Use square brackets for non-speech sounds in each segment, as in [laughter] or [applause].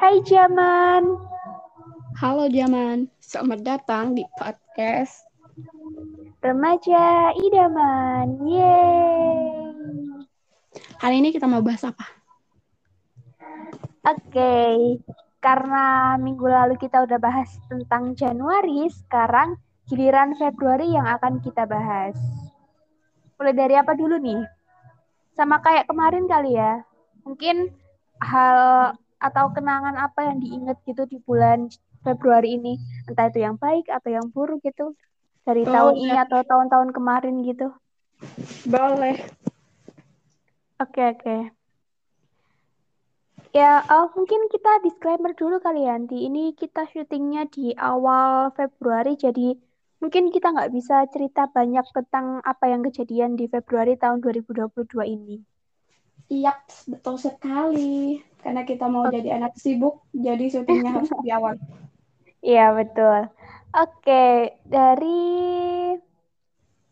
Hai Jaman. Halo Jaman, selamat datang di podcast Remaja Idaman. Yeay. Hari ini kita mau bahas apa? Oke, karena minggu lalu kita udah bahas tentang Januari, sekarang giliran Februari yang akan kita bahas. Mulai dari apa dulu nih? Sama kayak kemarin kali ya. Mungkin hal atau kenangan apa yang diingat gitu di bulan Februari ini, entah itu yang baik atau yang buruk gitu dari Oh, tahun ya. ini atau tahun-tahun kemarin gitu. Boleh. Oke, oke. Ya, eh, mungkin kita disclaimer dulu kali ya, Anti. Ini kita syutingnya di awal Februari, jadi mungkin kita nggak bisa cerita banyak tentang apa yang kejadian di Februari tahun 2022 ini. Yap, betul sekali. Karena kita mau jadi anak sibuk, jadi syutingnya harus [laughs] di awal. Iya, betul. Oke, dari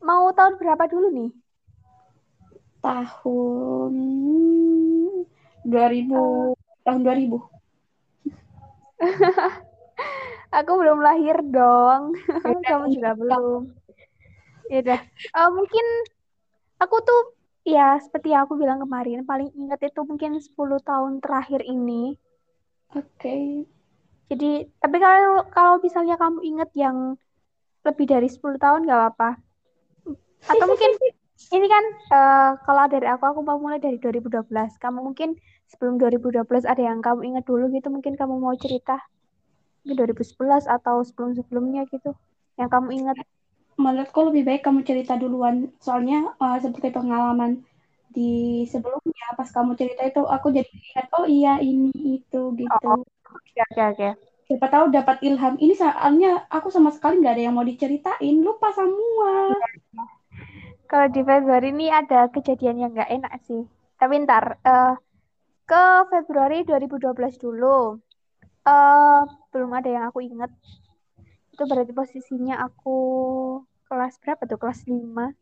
mau tahun berapa dulu nih? Tahun 2000, tahun 2000. [laughs] Aku belum lahir dong. [laughs] Kamu juga belum. Ya udah. Eh, mungkin aku tuh ya seperti yang aku bilang kemarin, paling ingat itu mungkin 10 tahun terakhir ini. Oke. Jadi, tapi kalau kalau misalnya kamu ingat yang lebih dari 10 tahun nggak apa-apa. Atau [laughs] mungkin ini kan eh, kalau dari aku aku mau mulai dari 2012. Kamu mungkin sebelum 2012 ada yang kamu ingat dulu gitu, mungkin kamu mau cerita mungkin 2011 atau sebelum-sebelumnya gitu yang kamu ingat. Menurutku lebih baik kamu cerita duluan. Soalnya eh, seperti pengalaman di sebelumnya, pas kamu cerita itu aku jadi ingat, oh iya ini itu gitu. Oh, Oke, oke, oke. Siapa tahu dapat ilham. Ini soalnya aku sama sekali nggak ada yang mau diceritain. Lupa semua. Kalau di Februari ini ada kejadian yang nggak enak sih. Tapi ntar eh, ke Februari 2012 dulu. eh belum ada yang aku ingat. Itu berarti posisinya aku kelas berapa tuh? Kelas 5.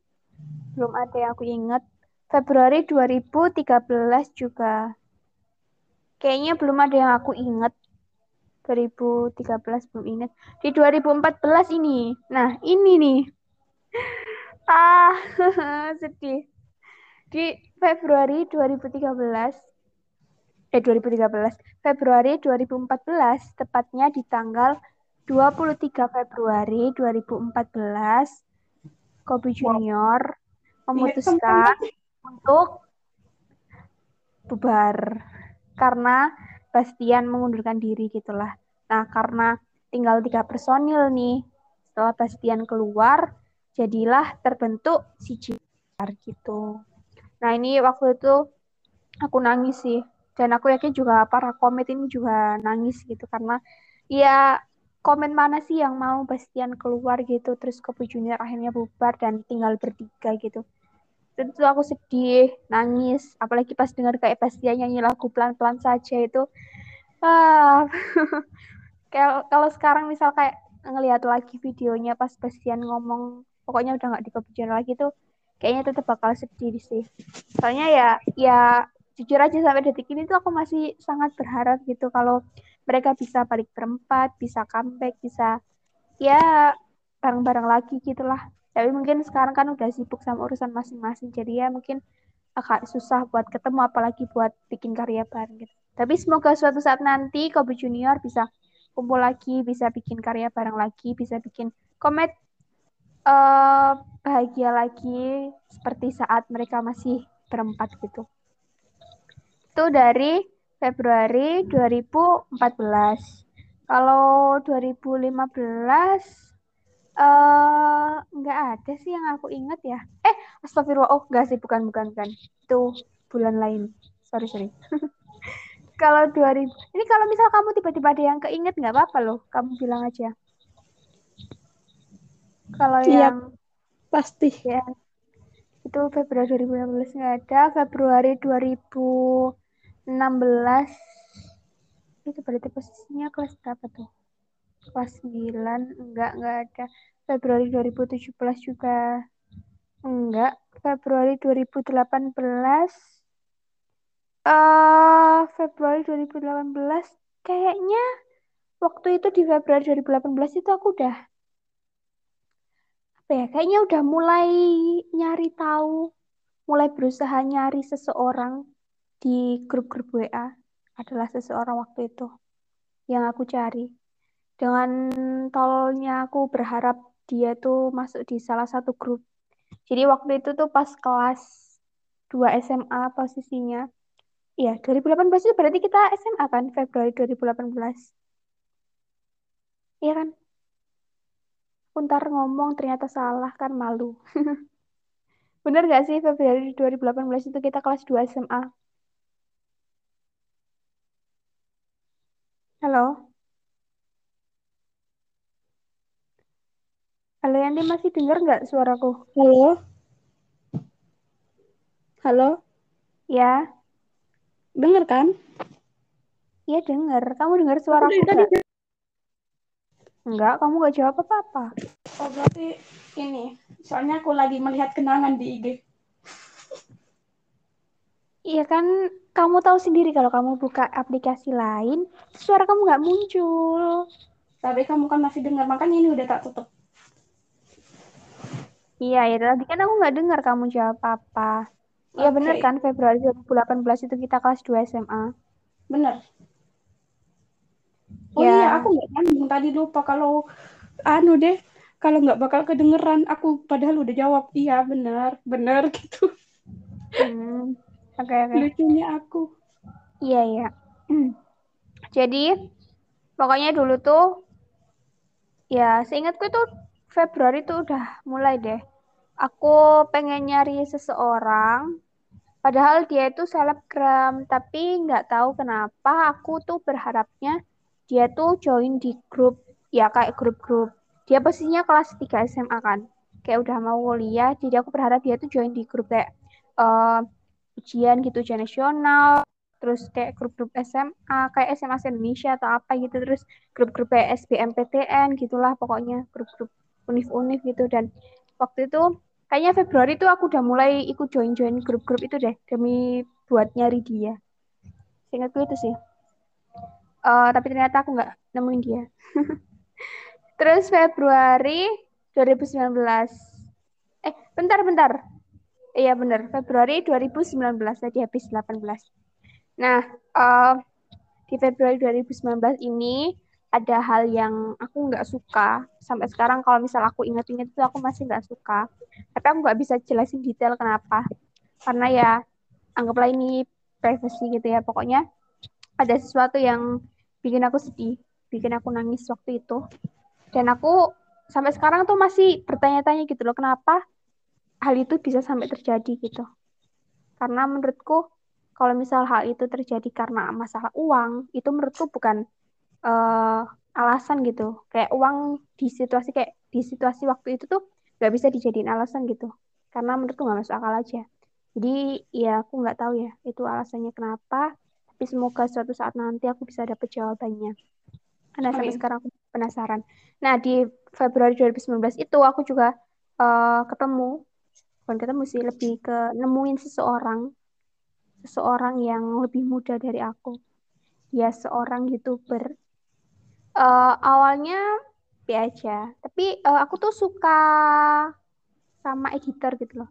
Belum ada yang aku ingat. Februari 2013 juga. Kayaknya belum ada yang aku ingat. 2013 belum ingat. Di 2014 ini. Nah, ini nih. [laughs] Ah, [laughs] sedih. Di Februari 2013, eh 2013, Februari 2014, tepatnya di tanggal 23 Februari 2014, Kobe Junior memutuskan untuk bubar karena Bastian mengundurkan diri gitulah. Nah, karena tinggal tiga personil nih, setelah Bastian keluar, jadilah terbentuk si JR gitu. Nah, ini waktu itu aku nangis sih. Dan aku yakin juga para komit ini juga nangis gitu karena ya komen mana sih yang mau Bastian keluar gitu terus Kobe Junior akhirnya bubar dan tinggal bertiga gitu. Tentu aku sedih, nangis, apalagi pas dengar kayak Bastian nyanyi lagu pelan-pelan saja itu. Ah, [laughs] kalau kalau sekarang misal kayak ngelihat lagi videonya pas Bastian ngomong pokoknya udah nggak di Junior lagi tuh kayaknya tetap bakal sedih sih. Soalnya ya ya jujur aja sampai detik ini tuh aku masih sangat berharap gitu kalau mereka bisa balik berempat, bisa comeback, bisa ya bareng-bareng lagi gitulah. Tapi mungkin sekarang kan udah sibuk sama urusan masing-masing, jadi ya mungkin agak susah buat ketemu, apalagi buat bikin karya bareng gitu. Tapi semoga suatu saat nanti Kobe Junior bisa kumpul lagi, bisa bikin karya bareng lagi, bisa bikin komet eh bahagia lagi seperti saat mereka masih berempat gitu. Itu dari Februari 2014. Kalau 2015 eh nggak ada sih yang aku ingat ya. Eh, astagfirullah. Oh, nggak sih, bukan bukan bukan. Itu bulan lain. Sorry, sorry. [laughs] kalau 2000 ini kalau misal kamu tiba-tiba ada yang keinget nggak apa-apa loh. Kamu bilang aja. Kalau Iya. yang Pasti. ya itu Februari 2016 nggak ada. Februari 2016 itu berarti posisinya kelas berapa tuh? Kelas 9 enggak enggak ada. Februari 2017 juga enggak. Februari 2018 eh Februari 2018 kayaknya waktu itu di Februari 2018 itu aku udah apa ya kayaknya udah mulai nyari tahu mulai berusaha nyari seseorang di grup-grup WA adalah seseorang waktu itu yang aku cari dengan tolnya aku berharap dia tuh masuk di salah satu grup jadi waktu itu tuh pas kelas 2 SMA posisinya Iya, 2018 itu berarti kita SMA kan, Februari 2018. Iya kan? Aku ntar ngomong ternyata salah kan malu. [laughs] Bener gak sih Februari 2018 itu kita kelas 2 SMA? Halo? Halo Yanti masih denger nggak suaraku? Halo? Halo? Ya, Dengar kan? iya denger. Kamu suaraku Aku nggak? Enggak, kamu nggak jawab apa-apa. Oh, berarti ini. Soalnya aku lagi melihat kenangan di IG. Iya kan, kamu tahu sendiri kalau kamu buka aplikasi lain, suara kamu nggak muncul. Tapi kamu kan masih dengar, makanya ini udah tak tutup. Iya, ya tadi kan aku nggak dengar kamu jawab apa. Iya Oke. bener kan, Februari 2018 itu kita kelas 2 SMA. Bener. Oh Ya. iya, aku nggak nyambung tadi lupa kalau anu deh, kalau nggak bakal kedengeran. Aku padahal udah jawab iya bener, bener [laughs] gitu. Hmm, Oke, oke. Lucunya aku. Iya, iya. Hmm. Jadi, pokoknya dulu tuh, ya seingatku itu Februari tuh udah mulai deh. Aku pengen nyari seseorang, padahal dia itu selebgram, tapi nggak tahu kenapa aku tuh berharapnya dia tuh join di grup, ya kayak grup-grup. Dia posisinya kelas 3 SMA kan, kayak udah mau kuliah, jadi aku berharap dia tuh join di grup kayak eh, ujian gitu, ujian nasional, terus kayak grup-grup SMA, kayak SMA Indonesia atau apa gitu, terus grup-grup SBMPTN gitulah pokoknya, grup-grup univ-univ gitu, dan waktu itu kayaknya Februari tuh aku udah mulai ikut join-join grup-grup itu deh, demi buat nyari dia. Seingatku itu sih. Eh, tapi ternyata aku nggak nemuin dia. [laughs] Terus Februari 2019. Eh, bentar, bentar. Iya benar, Februari 2019 tadi habis 18. Nah, eh, di Februari 2019 ini ada hal yang aku nggak suka. Sampai sekarang kalau misal aku ingat-ingat itu aku masih nggak suka. Tapi aku nggak bisa jelasin detail kenapa. Karena ya anggaplah ini privacy gitu ya. Pokoknya ada sesuatu yang bikin aku sedih, bikin aku nangis waktu itu. Dan aku sampai sekarang tuh masih bertanya-tanya gitu loh, kenapa hal itu bisa sampai terjadi gitu. Karena menurutku kalau misal hal itu terjadi karena masalah uang, itu menurutku bukan eh, alasan gitu. Kayak uang di situasi kayak di situasi waktu itu tuh nggak bisa dijadiin alasan gitu. Karena menurutku nggak masuk akal aja. Jadi ya aku nggak tahu ya itu alasannya kenapa. Tapi semoga suatu saat nanti aku bisa dapet jawabannya. Karena sampai sekarang aku penasaran. Nah di Februari 2019 itu aku juga eh, ketemu bukan ketemu sih lebih ke nemuin seseorang. Seseorang yang lebih muda dari aku. Dia seorang youtuber. Eh, awalnya biasa aja. Tapi eh, aku tuh suka sama editor gitu loh.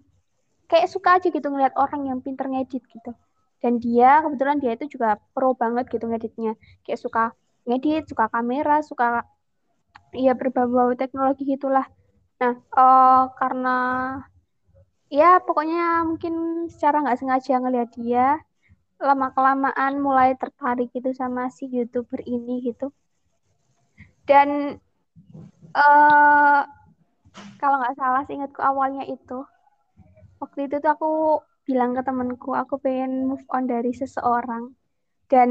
Kayak suka aja gitu ngeliat orang yang pinter ngedit gitu. Dan dia kebetulan dia itu juga pro banget gitu ngeditnya. Kayak suka ngedit suka kamera suka ya berbau-bau teknologi gitulah. Nah eh, karena ya pokoknya mungkin secara nggak sengaja ngeliat dia lama kelamaan mulai tertarik gitu sama si youtuber ini gitu. Dan eh kalau nggak salah seingatku awalnya itu. Waktu itu tuh aku bilang ke temenku aku pengen move on dari seseorang. Dan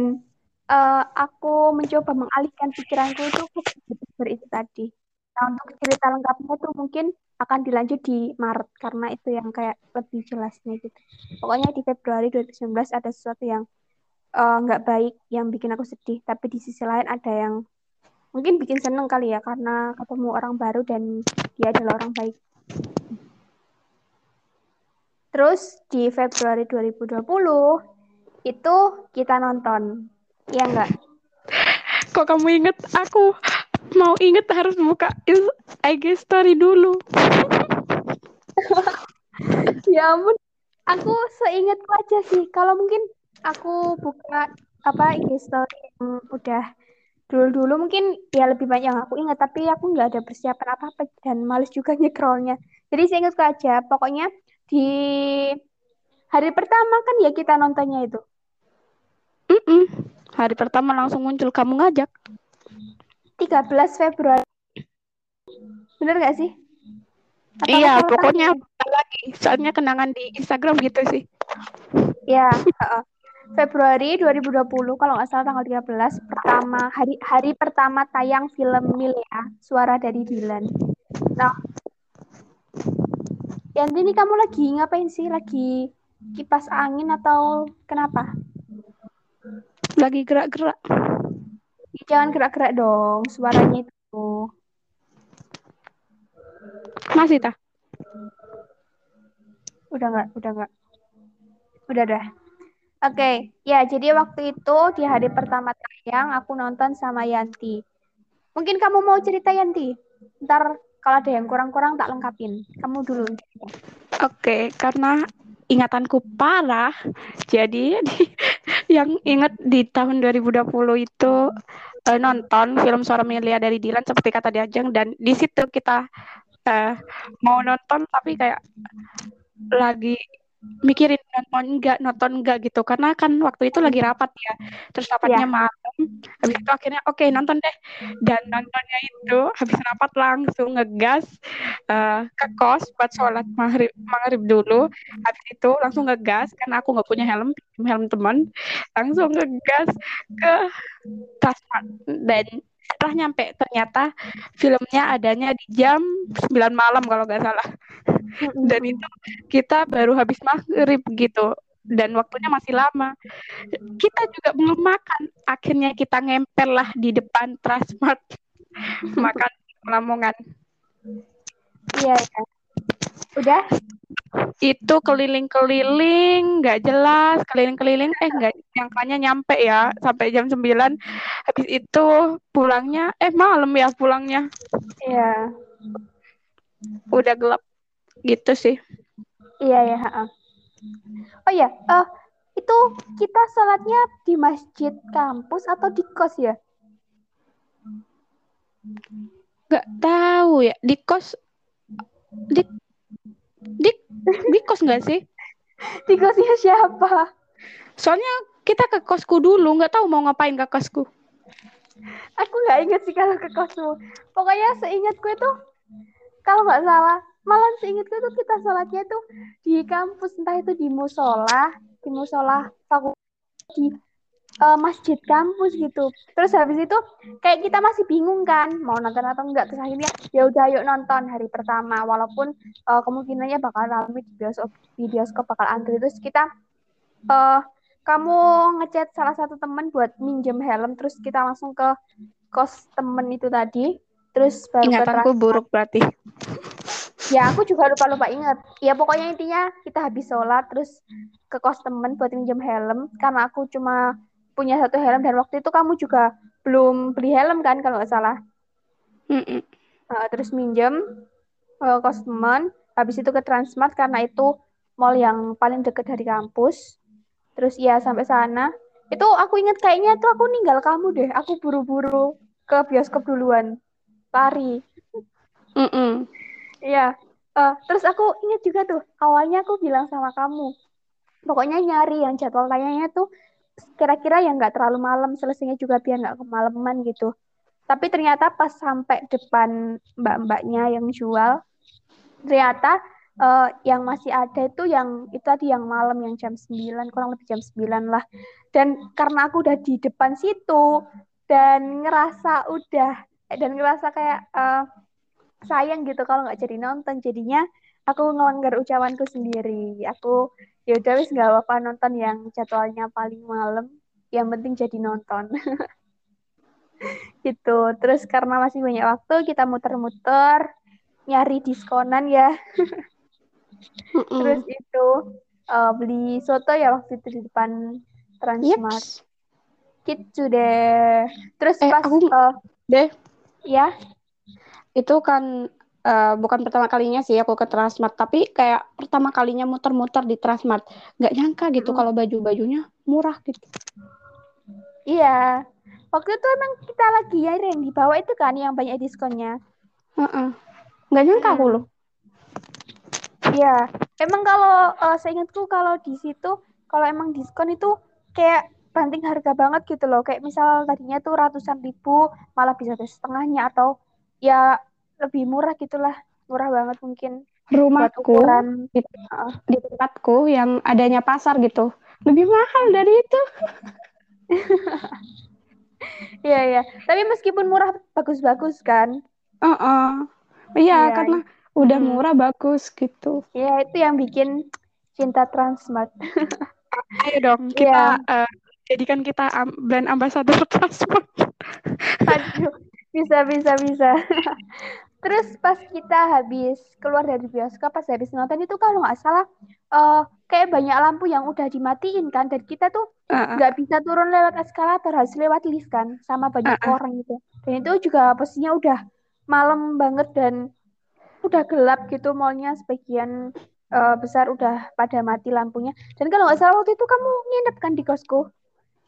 eh, aku mencoba mengalihkan pikiranku itu ke youtuber itu tadi. Nah untuk cerita lengkapnya tuh mungkin akan dilanjut di Maret karena itu yang kayak lebih jelasnya gitu. Pokoknya di Februari 2019 ada sesuatu yang eh, nggak baik yang bikin aku sedih. Tapi di sisi lain ada yang mungkin bikin seneng kali ya karena ketemu orang baru dan dia adalah orang baik. Terus di Februari 2020 itu kita nonton. Ya enggak kok kamu inget aku mau inget harus buka IG story dulu. [laughs] ya ampun, aku seingatku aja sih. Kalau mungkin aku buka apa IG story yang udah dulu-dulu mungkin ya lebih banyak yang aku ingat tapi aku nggak ada persiapan apa-apa dan males juga [laughs] nyekrolnya jadi saya ingat aja pokoknya di hari pertama kan ya kita nontonnya itu mm -mm. hari pertama langsung muncul kamu ngajak 13 Februari bener gak sih Atau iya pokoknya lagi soalnya kenangan di Instagram gitu sih ya uh, Februari 2020 kalau nggak salah tanggal 13 pertama hari hari pertama tayang film Milea Suara dari Dilan. Nah, Yanti ini kamu lagi ngapain sih? Lagi kipas angin atau kenapa? Lagi gerak-gerak. Jangan gerak-gerak dong, suaranya itu. Masih tak? Udah nggak, udah nggak. Udah dah. Oke, okay. ya jadi waktu itu di hari pertama tayang aku nonton sama Yanti. Mungkin kamu mau cerita Yanti? Ntar kalau ada yang kurang-kurang tak lengkapin. Kamu dulu. Oke, okay, karena ingatanku parah, jadi [laughs] yang ingat di tahun 2020 itu uh, nonton film Suara Milia dari Dilan seperti kata Diajeng dan di situ kita uh, mau nonton tapi kayak lagi mikirin nonton enggak nonton enggak gitu. Karena kan waktu itu lagi rapat ya. Terus rapatnya yeah. malam. Habis itu akhirnya oke okay, nonton deh. Dan nontonnya itu habis rapat langsung ngegas uh, ke kos buat sholat maghrib maghrib dulu. Habis itu langsung ngegas karena aku nggak punya helm helm teman. Langsung ngegas ke Tasman. Dan setelah nyampe ternyata filmnya adanya di jam 9 malam kalau nggak salah. Dan itu kita baru habis maghrib gitu. Dan waktunya masih lama. Kita juga belum makan. Akhirnya kita ngempel lah di depan Transmart. [laughs] Makan Lamongan iya ya. Udah? Itu keliling-keliling nggak jelas. Keliling-keliling eh nggak nyangkanya nyampe ya sampai jam 9 habis itu pulangnya eh malam ya pulangnya. Iya. Udah gelap gitu sih. Iya ya oh ya uh, itu kita sholatnya di masjid kampus atau di kos ya? Nggak tahu ya di kos di di di kos nggak sih? [laughs] Di kosnya siapa? Soalnya kita ke kosku dulu, nggak tahu mau ngapain ke kosku. Aku nggak inget sih kalau ke kosmu. Pokoknya seingatku itu kalau nggak salah, malah seingatku itu kita sholatnya itu di kampus, entah itu di musola, di musola fakultas di uh, masjid kampus gitu. Terus habis itu kayak kita masih bingung kan mau nonton atau enggak. Terus akhirnya ya udah yuk nonton hari pertama walaupun uh, kemungkinannya bakal ramai di bioskop di bioskop bakal antri. Terus kita uh, kamu ngechat salah satu temen buat minjem helm terus kita langsung ke kos temen itu tadi. Terus baru ingatanku buruk berarti. Ya aku juga lupa lupa inget. Ya pokoknya intinya kita habis sholat terus ke kos temen buat minjem helm karena aku cuma punya satu helm dan waktu itu kamu juga belum beli helm kan kalau nggak salah. Mm Uh, terus minjem uh, kos teman, habis itu ke Transmart karena itu mall yang paling deket dari kampus. Terus ya sampai sana. Itu aku inget kayaknya itu aku ninggal kamu deh. Aku buru-buru ke bioskop duluan. Lari. Mm -mm. Iya. Uh, terus aku inget juga tuh, awalnya aku bilang sama kamu, pokoknya nyari yang jadwal tayangnya tuh kira-kira yang nggak terlalu malam selesainya juga biar nggak kemalaman gitu. Tapi ternyata pas sampai depan mbak-mbaknya yang jual ternyata uh, yang masih ada itu yang itu tadi yang malam yang jam 9 kurang lebih jam 9 lah. Dan karena aku udah di depan situ dan ngerasa udah dan ngerasa kayak uh, sayang gitu kalau nggak jadi nonton. Jadinya aku ngelanggar ucapanku sendiri. Aku ya udah wis nggak apa-apa nonton yang jadwalnya paling malam. Yang penting jadi nonton. [laughs] Gitu. Terus karena masih banyak waktu kita muter-muter nyari diskonan ya. [laughs] Terus itu uh, beli soto ya waktu itu di depan Transmart. Gitu deh. Terus Eh, pas aku uh, deh. ya? Itu kan uh, bukan pertama kalinya sih aku ke Transmart, tapi kayak pertama kalinya muter-muter di Transmart. Nggak nyangka gitu Mm. kalau baju-bajunya murah gitu. iya. Waktu itu emang kita lagi ya yang dibawa itu kan yang banyak diskonnya. Heeh. Nggak nyangka aku Mm. loh. Iya, emang kalau uh, seingatku kalau di situ kalau emang diskon itu kayak banting harga banget gitu loh. Kayak misal tadinya tuh ratusan ribu malah bisa setengahnya atau ya lebih murah gitulah. Murah banget mungkin Rumahku ukuran. di, uh, di tempatku yang adanya pasar gitu lebih mahal dari itu. [laughs] Iya, iya. Tapi meskipun murah bagus-bagus kan. Heeh. Iya, Iya. karena udah Mm. murah bagus gitu. Ya, itu yang bikin cinta Transmart. [laughs] Ayo dong kita uh, jadikan kita am- brand ambassador [laughs] Transmart. Aduh, bisa, bisa, bisa. Terus pas kita habis keluar dari bioskop, pas habis nonton itu kalau nggak salah, uh, kayak banyak lampu yang udah dimatiin kan, dan kita tuh Heeh. nggak bisa turun lewat eskalator, harus lewat lift kan, sama banyak Uh-uh. orang gitu. Dan itu juga posisinya udah malam banget dan udah gelap gitu, mallnya sebagian uh, besar udah pada mati lampunya. Dan kalau nggak salah waktu itu kamu nginep kan di kosku?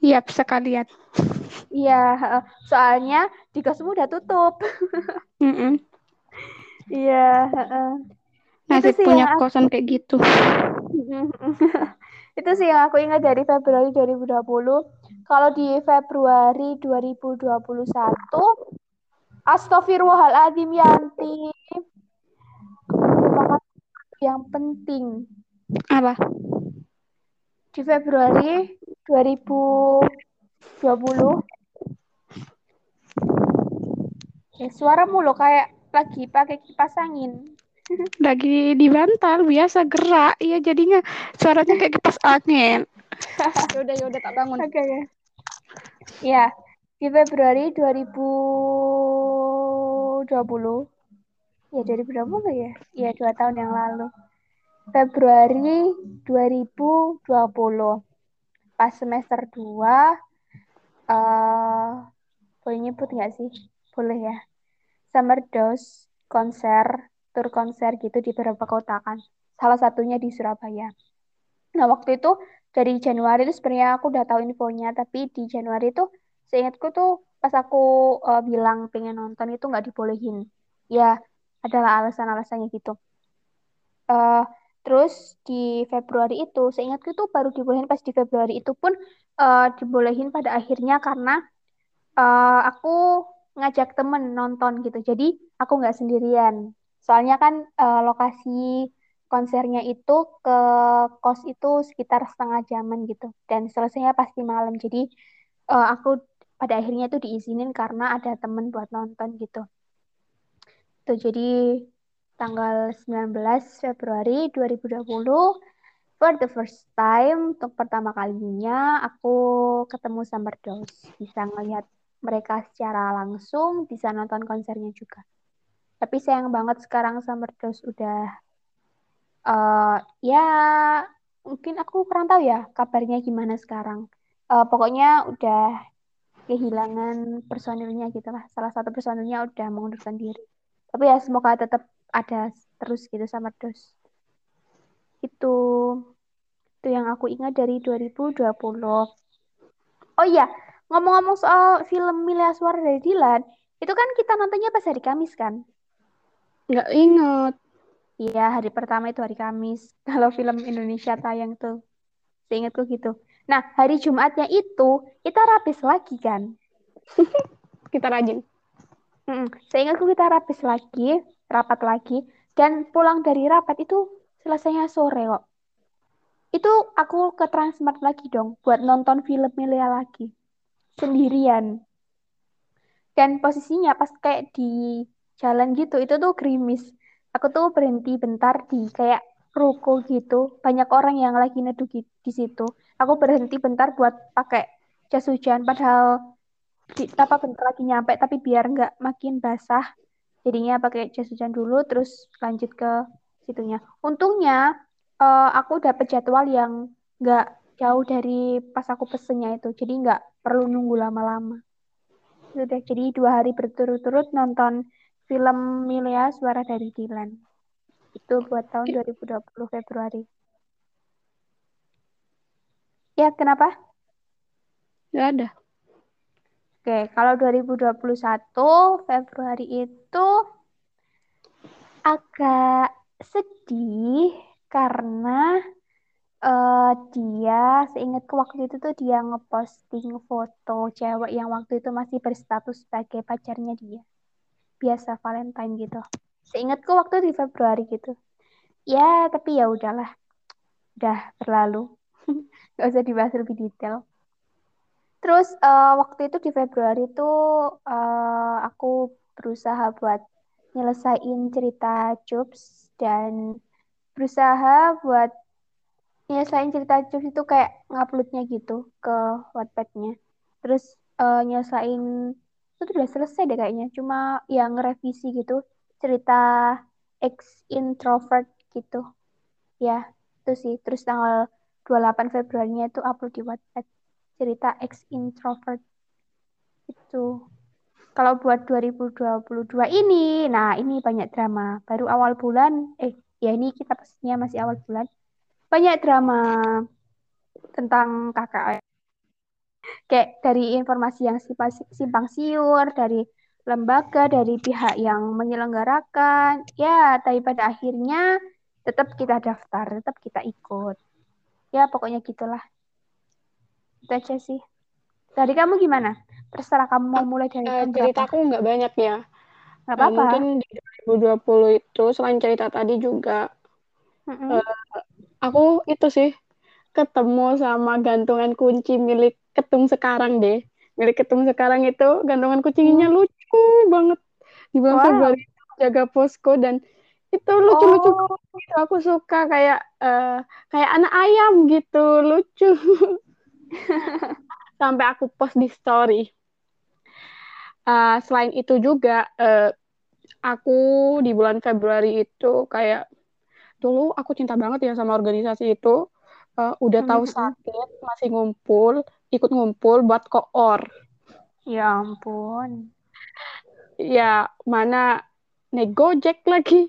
Iya, sekalian. Iya, uh, soalnya di kosmu udah tutup. [laughs] Mm-mm. Iya, heeh. Nasib sih punya yang- kosan kayak gitu. [laughs] itu sih yang aku ingat dari Februari 2020. Kalau di Februari 2021, Astagfirullahaladzim Yanti. Melupakan yang penting. Apa? Di Februari 2020, ya suaramu loh kayak lagi pakai kipas angin. [laughs] Lagi di bantal biasa gerak, iya jadinya suaranya kayak kipas angin. [laughs] yaudah yaudah tak bangun. Oke, oke. Ya, di Februari 2020. Ya, 2020 nggak ya? Ya, dua tahun yang lalu. Februari 2020. Pas semester 2, eh boleh nyebut nggak sih? Boleh ya. Summer Dose konser, tur konser gitu di beberapa kota kan. Salah satunya di Surabaya. Nah, waktu itu dari Januari itu sebenarnya aku udah tahu infonya, tapi di Januari itu seingatku tuh pas aku uh, bilang pengen nonton itu nggak dibolehin. Ya, adalah alasan-alasannya gitu. Uh, terus di Februari itu, seingatku tuh baru dibolehin pas di Februari itu pun uh, dibolehin pada akhirnya karena uh, aku ngajak temen nonton gitu. Jadi aku nggak sendirian. Soalnya kan uh, lokasi konsernya itu ke kos itu sekitar setengah jaman gitu dan selesainya pasti malam jadi uh, aku pada akhirnya tuh diizinin karena ada temen buat nonton gitu tuh jadi tanggal 19 Februari 2020 for the first time untuk pertama kalinya aku ketemu Summer Dolls bisa ngelihat mereka secara langsung bisa nonton konsernya juga tapi sayang banget sekarang Summer Dolls udah uh, ya mungkin aku kurang tahu ya kabarnya gimana sekarang. Uh, pokoknya udah kehilangan personilnya gitu lah. Salah satu personilnya udah mengundurkan diri. Tapi ya semoga tetap ada terus gitu sama dos. Itu itu yang aku ingat dari 2020. Oh iya, ngomong-ngomong soal film Milih Suara dari Dilan, itu kan kita nontonnya pas hari Kamis kan? Nggak inget. Iya, hari pertama itu hari Kamis. [laughs] Kalau film Indonesia tayang tuh. Seingatku gitu. Nah, hari Jumatnya itu, kita rapis lagi kan? [laughs] Kita rajin. Mm-mm. Seingatku kita rapis lagi, rapat lagi. Dan pulang dari rapat itu selesainya sore kok. Itu aku ke Transmart lagi dong, buat nonton film Melia lagi. Sendirian. Dan posisinya pas kayak di jalan gitu, itu tuh gerimis. Aku tuh berhenti bentar di kayak ruko gitu. Banyak orang yang lagi neduh di, situ. Aku berhenti bentar buat pakai jas hujan padahal di, apa bentar lagi nyampe tapi biar nggak makin basah. Jadinya pakai jas hujan dulu terus lanjut ke situnya. Untungnya uh, aku dapet jadwal yang nggak jauh dari pas aku pesennya itu. Jadi nggak perlu nunggu lama-lama. Udah, jadi dua hari berturut-turut nonton film Milea Suara dari Dilan. Itu buat tahun 2020 Februari. Ya, kenapa? Nggak ada. Oke, kalau 2021 Februari itu agak sedih karena uh, dia seingatku waktu itu tuh dia ngeposting foto cewek yang waktu itu masih berstatus sebagai pacarnya dia. Biasa Valentine gitu. Seingatku waktu di Februari gitu. Ya, tapi ya udahlah. Udah berlalu. [laughs] Gak usah dibahas lebih detail. Terus uh, waktu itu di Februari itu uh, aku berusaha buat nyelesain cerita Jobs dan berusaha buat nyelesain cerita Jobs itu kayak nguploadnya gitu ke Wattpad-nya. Terus uh, nyelesain itu udah selesai deh kayaknya. Cuma yang ngerevisi gitu cerita ex introvert gitu. Ya, itu sih. Terus tanggal 28 Februarinya itu upload di Wattpad cerita ex introvert itu. Kalau buat 2022 ini, nah ini banyak drama. Baru awal bulan, eh ya ini kita pastinya masih awal bulan. Banyak drama tentang kakak. Kayak dari informasi yang simpang siur, dari lembaga, dari pihak yang menyelenggarakan. Ya, tapi pada akhirnya tetap kita daftar, tetap kita ikut. Ya, pokoknya gitulah. Itu aja sih. Dari kamu gimana? Terserah kamu mau mulai dari uh, ceritaku nggak banyak ya. Nggak apa-apa. Uh, mungkin di 2020 itu selain cerita tadi juga mm-hmm. uh, aku itu sih ketemu sama gantungan kunci milik ketum sekarang deh. Milik ketum sekarang itu gantungan kuncinya hmm. lucu banget. Di bulan wow. Februari jaga posko dan itu lucu-lucu oh. gitu. Aku suka kayak uh, kayak anak ayam gitu, lucu. [laughs] sampai aku post di story. Uh, selain itu juga uh, aku di bulan Februari itu kayak dulu aku cinta banget ya sama organisasi itu. Uh, udah tahu mm-hmm. sakit masih ngumpul, ikut ngumpul buat koor. Ya ampun. Ya, mana naik Gojek lagi.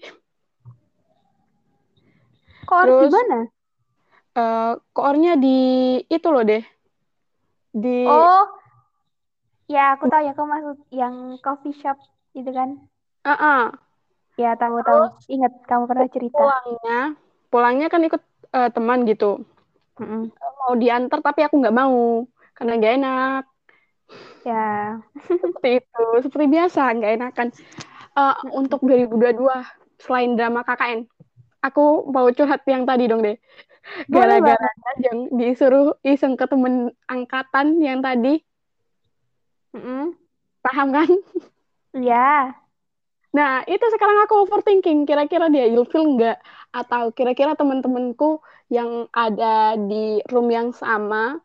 Koor Terus, di mana? Uh, koornya di itu loh deh di Oh, ya aku tahu ya kamu maksud yang coffee shop gitu kan? uh -uh. Ya tahu tahu. Ingat kamu pernah cerita. Pulangnya, pulangnya kan ikut uh, teman gitu. Mm -mm. Mau diantar tapi aku nggak mau karena nggak enak. Ya. Seperti [laughs] itu, seperti biasa nggak enakan. Uh, untuk 2022 selain drama KKN, aku mau curhat yang tadi dong deh gara-gara yang disuruh iseng ke temen angkatan yang tadi mm -hmm. paham kan Iya. Nah, itu sekarang aku overthinking. Kira-kira dia ilfil nggak? Atau kira-kira teman-temanku yang ada di room yang sama,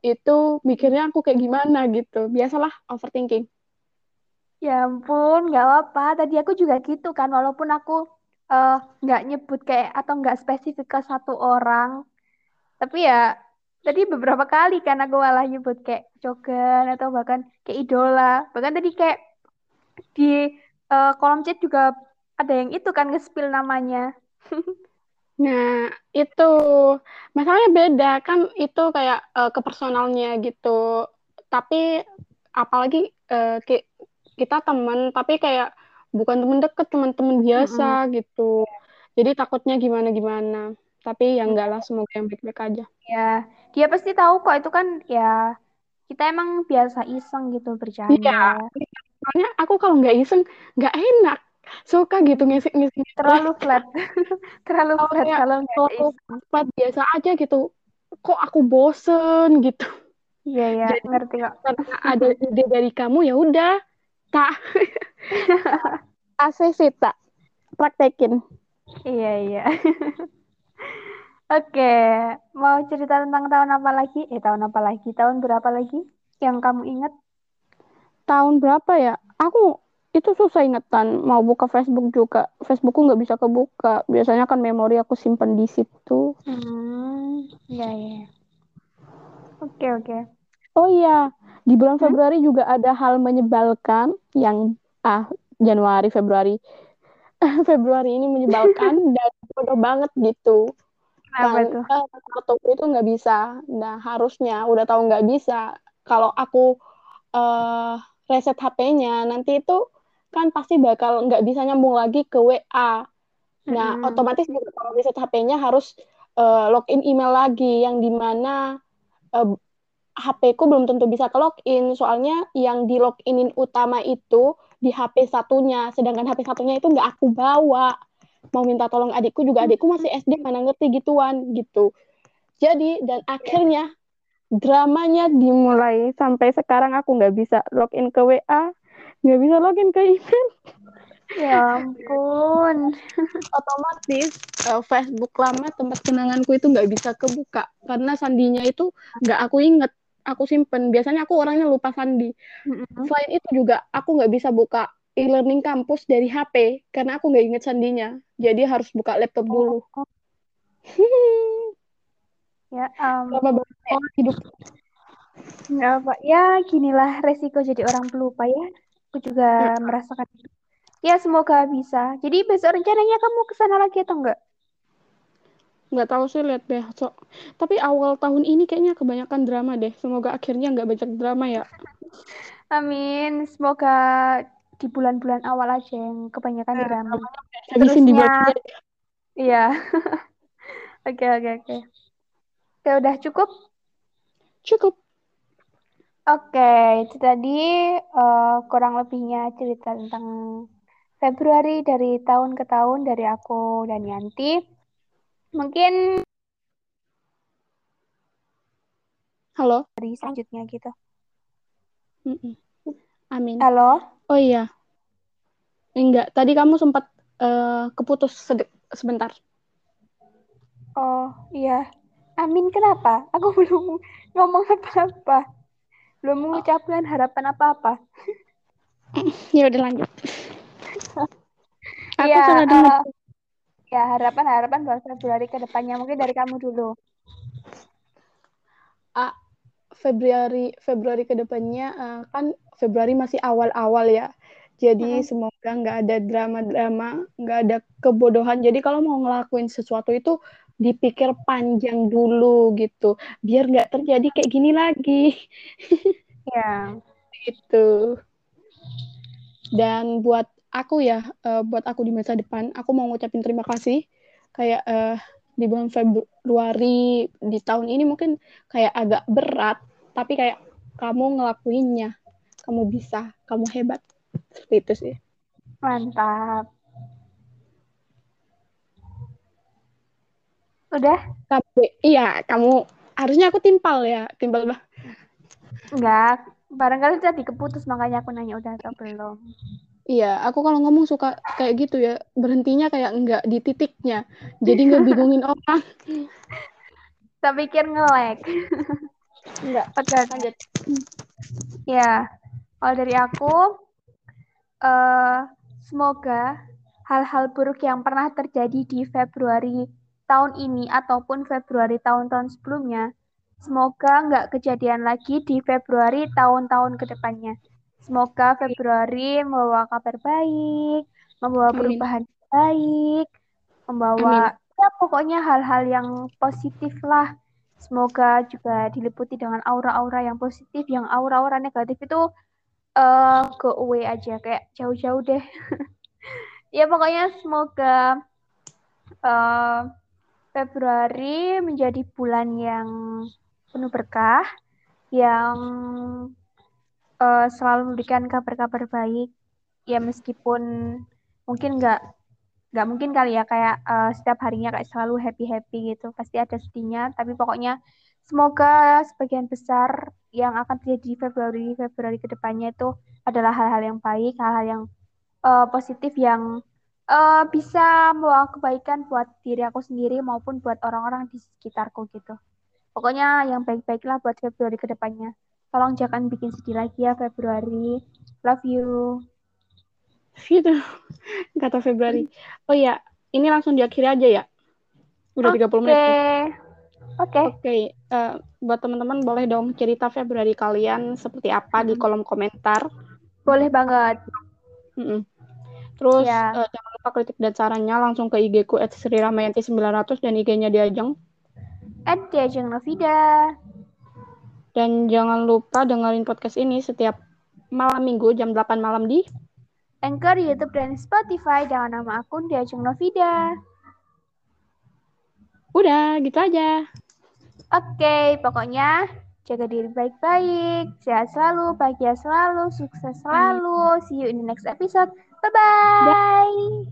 itu mikirnya aku kayak gimana gitu. Biasalah overthinking. Ya ampun, nggak apa. Tadi aku juga gitu kan. Walaupun aku uh, nggak nyebut kayak atau nggak spesifik ke satu orang tapi ya tadi beberapa kali kan aku malah nyebut kayak Jogan atau bahkan kayak idola bahkan tadi kayak di uh, kolom chat juga ada yang itu kan nge-spill namanya. [laughs] Nah, itu masalahnya beda. Kan itu kayak uh, ke personalnya gitu. Tapi apalagi uh, kita teman tapi kayak bukan temen deket teman-teman biasa mm -hmm. gitu. Jadi takutnya gimana gimana tapi yang enggak lah semoga yang baik-baik aja. Ya dia pasti tahu kok itu kan ya kita emang biasa iseng gitu bercanda. Iya soalnya aku kalau nggak iseng nggak enak. Suka gitu ngisik ngisik terlalu flat. [laughs] Terlalu flat kalau iseng. flat biasa aja gitu. Kok aku bosen gitu. Iya iya. Ngerti kok. karena ada ide dari kamu ya udah. Tak. [laughs] Sih tak. Praktekin. Iya iya. [laughs] Oke, mau cerita tentang tahun apa lagi? Eh, tahun apa lagi? Tahun berapa lagi yang kamu ingat? Tahun berapa ya? Aku itu susah ingetan. Mau buka Facebook juga, Facebookku nggak bisa kebuka. Biasanya kan memori aku simpen di situ. Hmm, iya, iya. Oke, oke. Oh iya, di bulan Hmm? Februari juga ada hal menyebalkan yang ah Januari, Februari. [laughs] Februari ini menyebalkan [laughs] dan bodoh banget gitu. Kenapa tuh? fotoku itu nggak bisa. Nah, harusnya udah tahu nggak bisa. Kalau aku eh reset HP-nya, nanti itu kan pasti bakal nggak bisa nyambung lagi ke WA. Nah, Mm-mm. otomatis juga kalau reset HP-nya harus eh, login email lagi yang di mana eh, HP-ku belum tentu bisa ke login, soalnya yang di loginin utama itu di HP satunya, sedangkan HP satunya itu nggak aku bawa. Mau minta tolong adikku juga, adikku masih SD, mana ngerti gituan gitu. Jadi, dan akhirnya dramanya dimulai sampai sekarang aku nggak bisa login ke WA, nggak bisa login ke email. Ya ampun. [laughs] Otomatis uh, Facebook lama tempat kenanganku itu nggak bisa kebuka karena sandinya itu nggak aku inget, aku simpen. Biasanya aku orangnya lupa sandi. Mm-mm. Selain itu juga aku nggak bisa buka e-learning kampus dari HP karena aku nggak inget sandinya. Jadi harus buka laptop dulu. Oh, [laughs] ya Lama ampun. banget hidup. Nggak apa. Ya, ginilah resiko jadi orang pelupa ya. Aku juga merasakan itu. Ya, semoga bisa. Jadi besok rencananya kamu ke sana lagi atau enggak? Nggak tahu sih lihat besok. Tapi awal tahun ini kayaknya kebanyakan drama deh. Semoga akhirnya nggak banyak drama ya. Amin. Semoga di bulan-bulan awal aja yang kebanyakan drama. Habisin di Terusnya, bulan iya. [laughs] Oke, oke, oke. Oke, udah cukup? Cukup. Oke, itu tadi eh, kurang lebihnya cerita tentang Februari dari tahun ke tahun dari aku dan Yanti. Mungkin Halo. dari selanjutnya gitu. Amin. Halo? Oh iya. Enggak, tadi kamu sempat eh, keputus sebentar. Oh, iya. Amin, kenapa? Aku [laughs] belum ngomong apa-apa. Belum mengucapkan harapan apa-apa. [laughs] Ya udah lanjut. Aku Iya, salah dengar. eh, ya harapan-harapan buat Februari ke depannya. Mungkin dari kamu dulu. Ah, Februari Februari ke depannya eh, kan Februari masih awal-awal ya. Jadi Mm-mm. semoga nggak ada drama-drama, nggak ada kebodohan. Jadi kalau mau ngelakuin sesuatu itu dipikir panjang dulu gitu, biar nggak terjadi kayak gini lagi Ya. [laughs] gitu. Dan buat aku ya, eh, buat aku di masa depan, aku mau ngucapin terima kasih. Kayak eh, di bulan Februari di tahun ini mungkin kayak agak berat, tapi kayak kamu ngelakuinnya, kamu bisa, kamu hebat. Seperti itu sih. Mantap. Udah? Tapi iya, kamu harusnya aku timpal ya, timpal bah. Enggak. Barangkali tadi keputus, makanya aku nanya udah atau belum. Iya, aku kalau ngomong suka kayak gitu ya, berhentinya kayak enggak di titiknya. Jadi nggak bingungin [laughs] orang. Tak pikir nge-lag. [laughs] Enggak. Oke. Lanjut. Ya, kalau dari aku, eh semoga hal-hal buruk yang pernah terjadi di Februari tahun ini ataupun Februari tahun-tahun sebelumnya, semoga nggak kejadian lagi di Februari tahun-tahun ke depannya. Semoga Februari membawa kabar baik, membawa Amin. perubahan baik, membawa ya pokoknya hal-hal yang positif lah. Semoga juga diliputi dengan aura-aura yang positif, yang aura-aura negatif itu eh go away aja, kayak jauh-jauh deh. [laughs] ya pokoknya semoga eh, Februari menjadi bulan yang penuh berkah, yang eh, selalu memberikan kabar-kabar baik. Ya meskipun mungkin nggak nggak mungkin kali ya kayak eh, setiap harinya kayak selalu happy happy gitu pasti ada sedihnya tapi pokoknya semoga sebagian besar yang akan terjadi di Februari Februari ke depannya itu adalah hal-hal yang baik hal-hal yang eh, positif yang eh, bisa membawa kebaikan buat diri aku sendiri maupun buat orang-orang di sekitarku gitu pokoknya yang baik-baiklah buat Februari ke depannya tolong jangan bikin sedih lagi ya Februari love you Gitu. Kata Februari. Oh iya, ini langsung diakhiri aja ya. Udah 30 menit. oke nih. oke Oke, eh, buat teman-teman boleh dong cerita Februari kalian seperti apa di kolom komentar. Boleh banget. Mm-mm. Terus Ya. eh, jangan lupa kritik dan sarannya langsung ke IG ku @sriramayanti900 dan IG-nya Diajeng. At Diajeng Novida. Dan jangan lupa dengerin podcast ini setiap malam minggu jam 8 malam di Anchor, YouTube, dan Spotify dengan nama akun Diajeng Novida. Udah, gitu aja. Oke, pokoknya jaga diri baik-baik, sehat selalu, bahagia selalu, sukses selalu. See you in the next episode. Bye-bye.